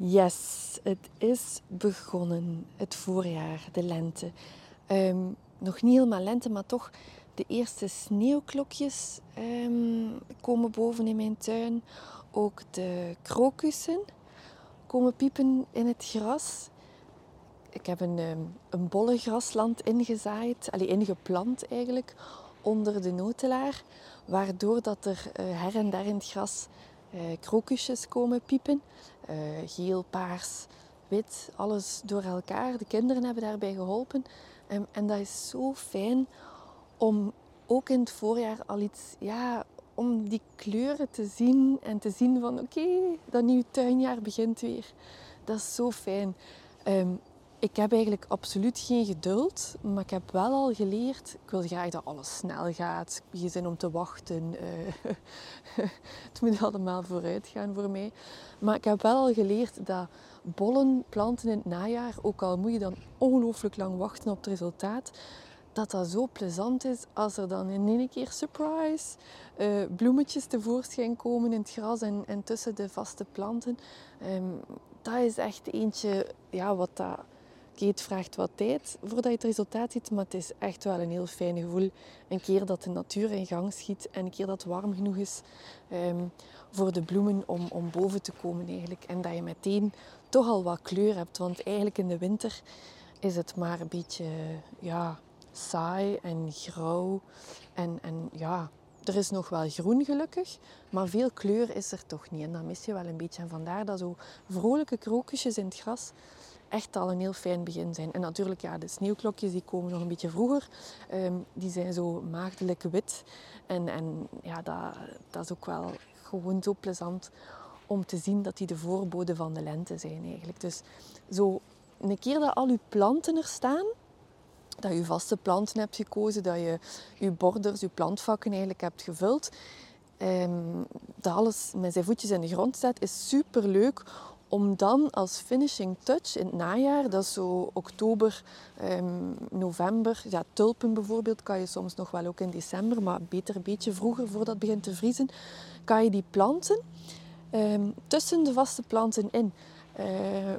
Yes, het is begonnen. Het voorjaar, de lente. Ehm, nog niet helemaal lente, maar toch de eerste sneeuwklokjes um, komen boven in mijn tuin. Ook de krokussen komen piepen in het gras. Ik heb een, um, een bolle grasland ingezaaid, allee, ingeplant eigenlijk, onder de notelaar. Waardoor dat er uh, her en der in het gras krokusjes komen piepen. Uh, geel, paars, wit, alles door elkaar. De kinderen hebben daarbij geholpen. En, en, dat is zo fijn om ook in het voorjaar al iets, ja, om die kleuren te zien en te zien van oké, dat nieuwe tuinjaar begint weer. Dat is zo fijn. Um, ik heb eigenlijk absoluut geen geduld, maar ik heb wel al geleerd, ik wil graag dat alles snel gaat. Geen zin om te wachten. Uh, het moet allemaal vooruit gaan voor mij. Maar ik heb wel al geleerd dat bollen planten in het najaar, ook al moet je dan ongelooflijk lang wachten op het resultaat, dat dat zo plezant is als er dan in één keer, surprise, uh, bloemetjes tevoorschijn komen in het gras en, en tussen de vaste planten. Um, dat is echt eentje ja, wat dat het vraagt wat tijd voordat je het resultaat ziet, maar het is echt wel een heel fijn gevoel. Een keer dat de natuur in gang schiet en een keer dat het warm genoeg is um, voor de bloemen om, om boven te komen eigenlijk. En dat je meteen toch al wat kleur hebt, want eigenlijk in de winter is het maar een beetje ja, saai en grauw. En, en ja, er is nog wel groen gelukkig, maar veel kleur is er toch niet. En dat mis je wel een beetje. En vandaar dat zo vrolijke krokusjes in het gras echt al een heel fijn begin zijn. En natuurlijk, ja, de sneeuwklokjes die komen nog een beetje vroeger. Um, die zijn zo maagdelijk wit. En, en ja, dat, dat is ook wel gewoon zo plezant om te zien dat die de voorbode van de lente zijn eigenlijk. Dus zo een keer dat al uw planten er staan, dat je vaste planten hebt gekozen, dat je je borders, je plantvakken eigenlijk hebt gevuld, um, dat alles met zijn voetjes in de grond staat, is super leuk om dan als finishing touch in het najaar, dat is zo oktober, um, november, ja, tulpen bijvoorbeeld, kan je soms nog wel ook in december, maar beter een beetje vroeger voordat het begint te vriezen, kan je die planten um, tussen de vaste planten in. Uh,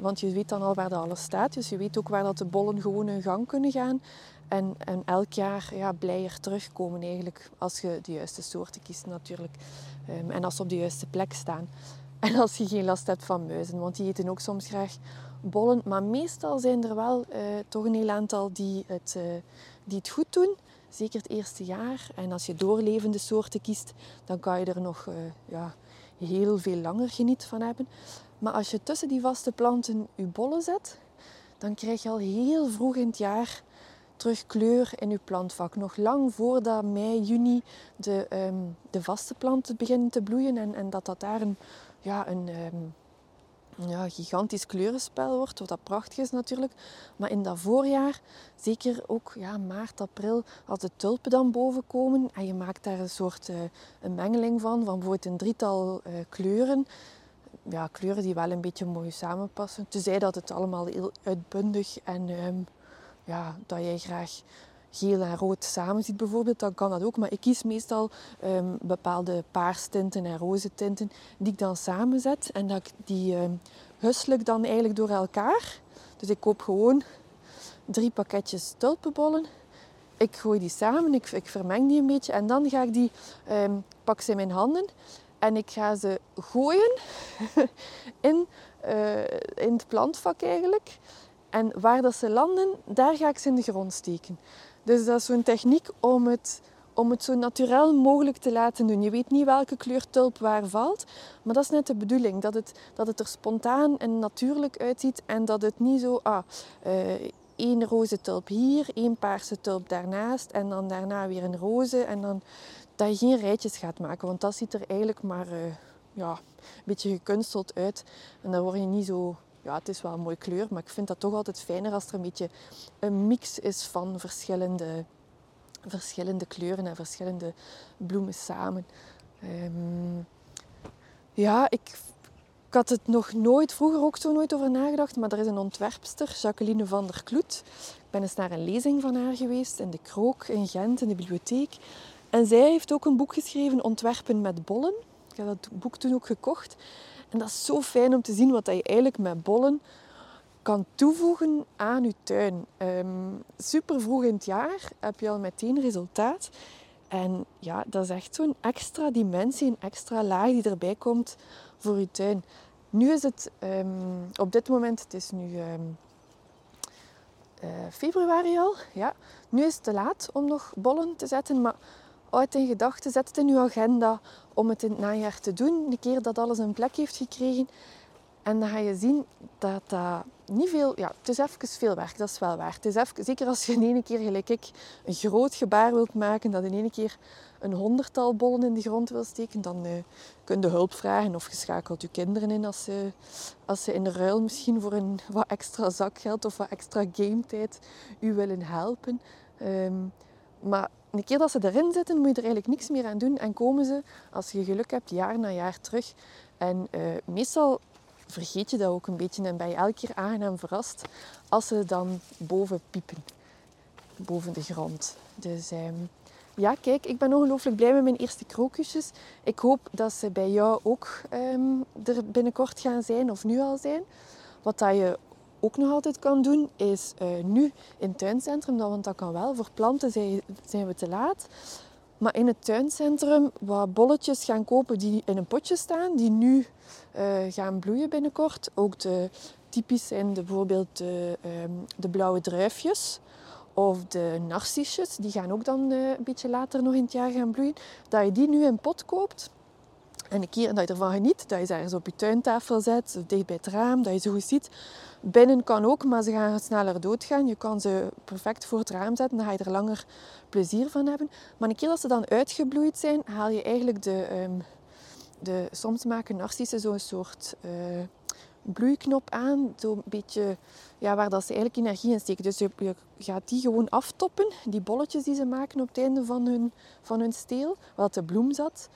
want je weet dan al waar dat alles staat, dus je weet ook waar dat de bollen gewoon hun gang kunnen gaan. En, en elk jaar ja, blijer terugkomen eigenlijk, als je de juiste soorten kiest natuurlijk. Um, en als ze op de juiste plek staan. En als je geen last hebt van muizen, want die eten ook soms graag bollen. Maar meestal zijn er wel uh, toch een heel aantal die het, uh, die het goed doen. Zeker het eerste jaar. En als je doorlevende soorten kiest, dan kan je er nog uh, ja, heel veel langer geniet van hebben. Maar als je tussen die vaste planten je bollen zet, dan krijg je al heel vroeg in het jaar terug kleur in je plantvak. Nog lang voordat mei, juni de, um, de vaste planten beginnen te bloeien en, en dat dat daar een ja, een um, ja, gigantisch kleurenspel wordt, wat dat prachtig is natuurlijk. Maar in dat voorjaar, zeker ook ja, maart, april, als de tulpen dan boven komen en je maakt daar een soort uh, een mengeling van, van bijvoorbeeld een drietal uh, kleuren. Ja, kleuren die wel een beetje mooi samenpassen. Tenzij dat het allemaal heel uitbundig en um, ja, dat jij graag geel en rood samen ziet bijvoorbeeld, dan kan dat ook. Maar ik kies meestal um, bepaalde paarstinten en roze tinten die ik dan samenzet. En dat ik die um, hussel ik dan eigenlijk door elkaar. Dus ik koop gewoon drie pakketjes tulpenbollen. Ik gooi die samen, ik, ik vermeng die een beetje en dan ga ik die, um, pak ze in mijn handen en ik ga ze gooien in, uh, in het plantvak eigenlijk. En waar dat ze landen, daar ga ik ze in de grond steken. Dus dat is zo'n techniek om het, om het zo natuurlijk mogelijk te laten doen. Je weet niet welke kleur tulp waar valt, maar dat is net de bedoeling. Dat het, dat het er spontaan en natuurlijk uitziet en dat het niet zo... Ah, uh, één roze tulp hier, één paarse tulp daarnaast en dan daarna weer een roze. En dan dat je geen rijtjes gaat maken, want dat ziet er eigenlijk maar uh, ja, een beetje gekunsteld uit. En dan word je niet zo ja, het is wel een mooie kleur, maar ik vind dat toch altijd fijner als er een beetje een mix is van verschillende, verschillende kleuren en verschillende bloemen samen. Um, ja, ik, ik had het nog nooit, vroeger ook zo nooit over nagedacht, maar er is een ontwerpster, Jacqueline van der Kloet. Ik ben eens naar een lezing van haar geweest in de Krook in Gent, in de bibliotheek. En zij heeft ook een boek geschreven, Ontwerpen met bollen. Ik heb dat boek toen ook gekocht. En dat is zo fijn om te zien wat je eigenlijk met bollen kan toevoegen aan je tuin. Um, super vroeg in het jaar heb je al meteen resultaat. En ja, dat is echt zo'n extra dimensie, een extra laag die erbij komt voor je tuin. Nu is het ehm, op dit moment, het is nu ehm, eh, februari al, ja. Nu is het te laat om nog bollen te zetten, maar uit in gedachten, zet het in uw agenda om het in het najaar te doen. Een keer dat alles een plek heeft gekregen. En dan ga je zien dat dat niet veel... Ja, het is even veel werk, dat is wel waar. Het is even, zeker als je in ene keer, gelijk ik, een groot gebaar wilt maken, dat in ene keer een honderdtal bollen in de grond wil steken, dan uh, kun je hulp vragen of je schakelt je kinderen in als ze, als ze in de ruil misschien voor een wat extra zakgeld of wat extra gametijd u willen helpen. Ehm, maar een keer dat ze erin zitten, moet je er eigenlijk niks meer aan doen en komen ze, als je geluk hebt, jaar na jaar terug. En uh, meestal vergeet je dat ook een beetje en ben je elke keer aangenaam verrast als ze dan boven piepen, boven de grond. Dus ehm, ja, kijk, ik ben ongelooflijk blij met mijn eerste krokusjes. Ik hoop dat ze bij jou ook ehm, er binnenkort gaan zijn of nu al zijn. Wat dat je ook nog altijd kan doen, is uh, nu in het tuincentrum, want dat kan wel. Voor planten zijn, we te laat. Maar in het tuincentrum wat bolletjes gaan kopen die in een potje staan, die nu uh, gaan bloeien binnenkort. Ook de typisch zijn de, bijvoorbeeld de, um, de blauwe druifjes of de narcisjes. Die gaan ook dan uh, een beetje later nog in het jaar gaan bloeien. Dat je die nu in pot koopt. En een keer dat je ervan geniet, dat je ze ergens op je tuintafel zet, of dicht bij het raam, dat je ze goed ziet. Binnen kan ook, maar ze gaan sneller doodgaan. Je kan ze perfect voor het raam zetten, dan ga je er langer plezier van hebben. Maar een keer dat ze dan uitgebloeid zijn, haal je eigenlijk de... Um, de soms maken narcissen zo'n soort uh, bloeiknop aan. Zo'n beetje ja, waar dat ze eigenlijk energie in steken. Dus je, gaat die gewoon aftoppen, die bolletjes die ze maken op het einde van hun, van hun steel, waar de bloem zat.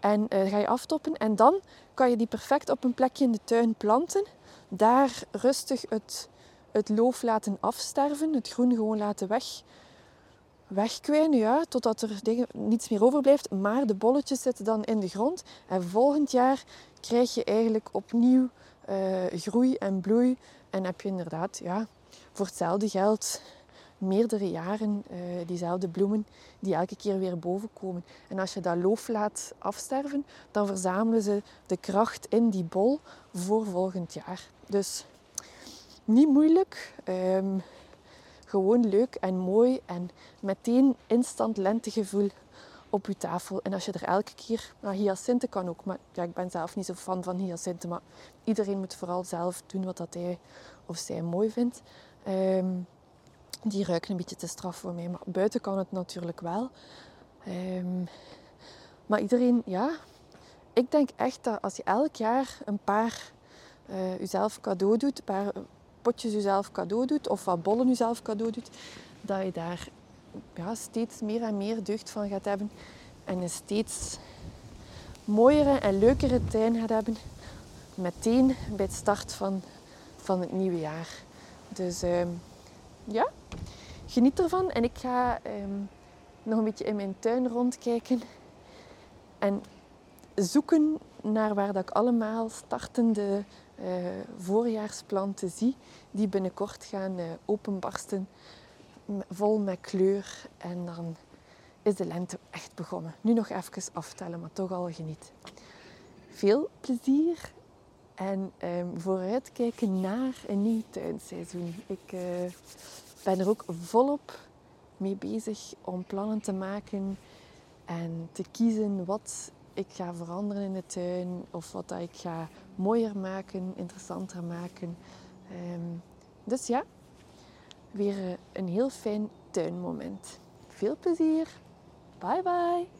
En uh, ga je aftoppen en dan kan je die perfect op een plekje in de tuin planten. Daar rustig het, het loof laten afsterven, het groen gewoon laten weg, wegkwijnen, ja, totdat er niets meer overblijft. Maar de bolletjes zitten dan in de grond. En volgend jaar krijg je eigenlijk opnieuw uh, groei en bloei. En heb je inderdaad, ja, voor hetzelfde geld meerdere jaren uh, diezelfde bloemen die elke keer weer boven komen. En als je dat loof laat afsterven, dan verzamelen ze de kracht in die bol voor volgend jaar. Dus niet moeilijk. Um, gewoon leuk en mooi en meteen instant lentegevoel op je tafel. En als je er elke keer, nou hyacinten kan ook, maar ja, ik ben zelf niet zo fan van hyacinten, maar iedereen moet vooral zelf doen wat dat hij of zij mooi vindt. Um, die ruiken een beetje te straf voor mij, maar buiten kan het natuurlijk wel. Um, maar iedereen, ja, ik denk echt dat als je elk jaar een paar jezelf cadeau doet, een paar potjes jezelf cadeau doet of wat bollen jezelf cadeau doet, dat je daar ja, steeds meer en meer deugd van gaat hebben en een steeds mooiere en leukere tuin gaat hebben meteen bij het start van, van het nieuwe jaar. Dus uh, ja, geniet ervan en ik ga um, nog een beetje in mijn tuin rondkijken en zoeken naar waar dat ik allemaal startende uh, voorjaarsplanten zie die binnenkort gaan uh, openbarsten, vol met kleur. En dan is de lente echt begonnen. Nu nog even aftellen, maar toch al geniet. Veel plezier en um, vooruitkijken naar een nieuw tuinseizoen. Ik uh, ben er ook volop mee bezig om plannen te maken en te kiezen wat ik ga veranderen in de tuin of wat dat ik ga mooier maken, interessanter maken. Um, dus ja, weer een heel fijn tuinmoment. Veel plezier. Bye bye.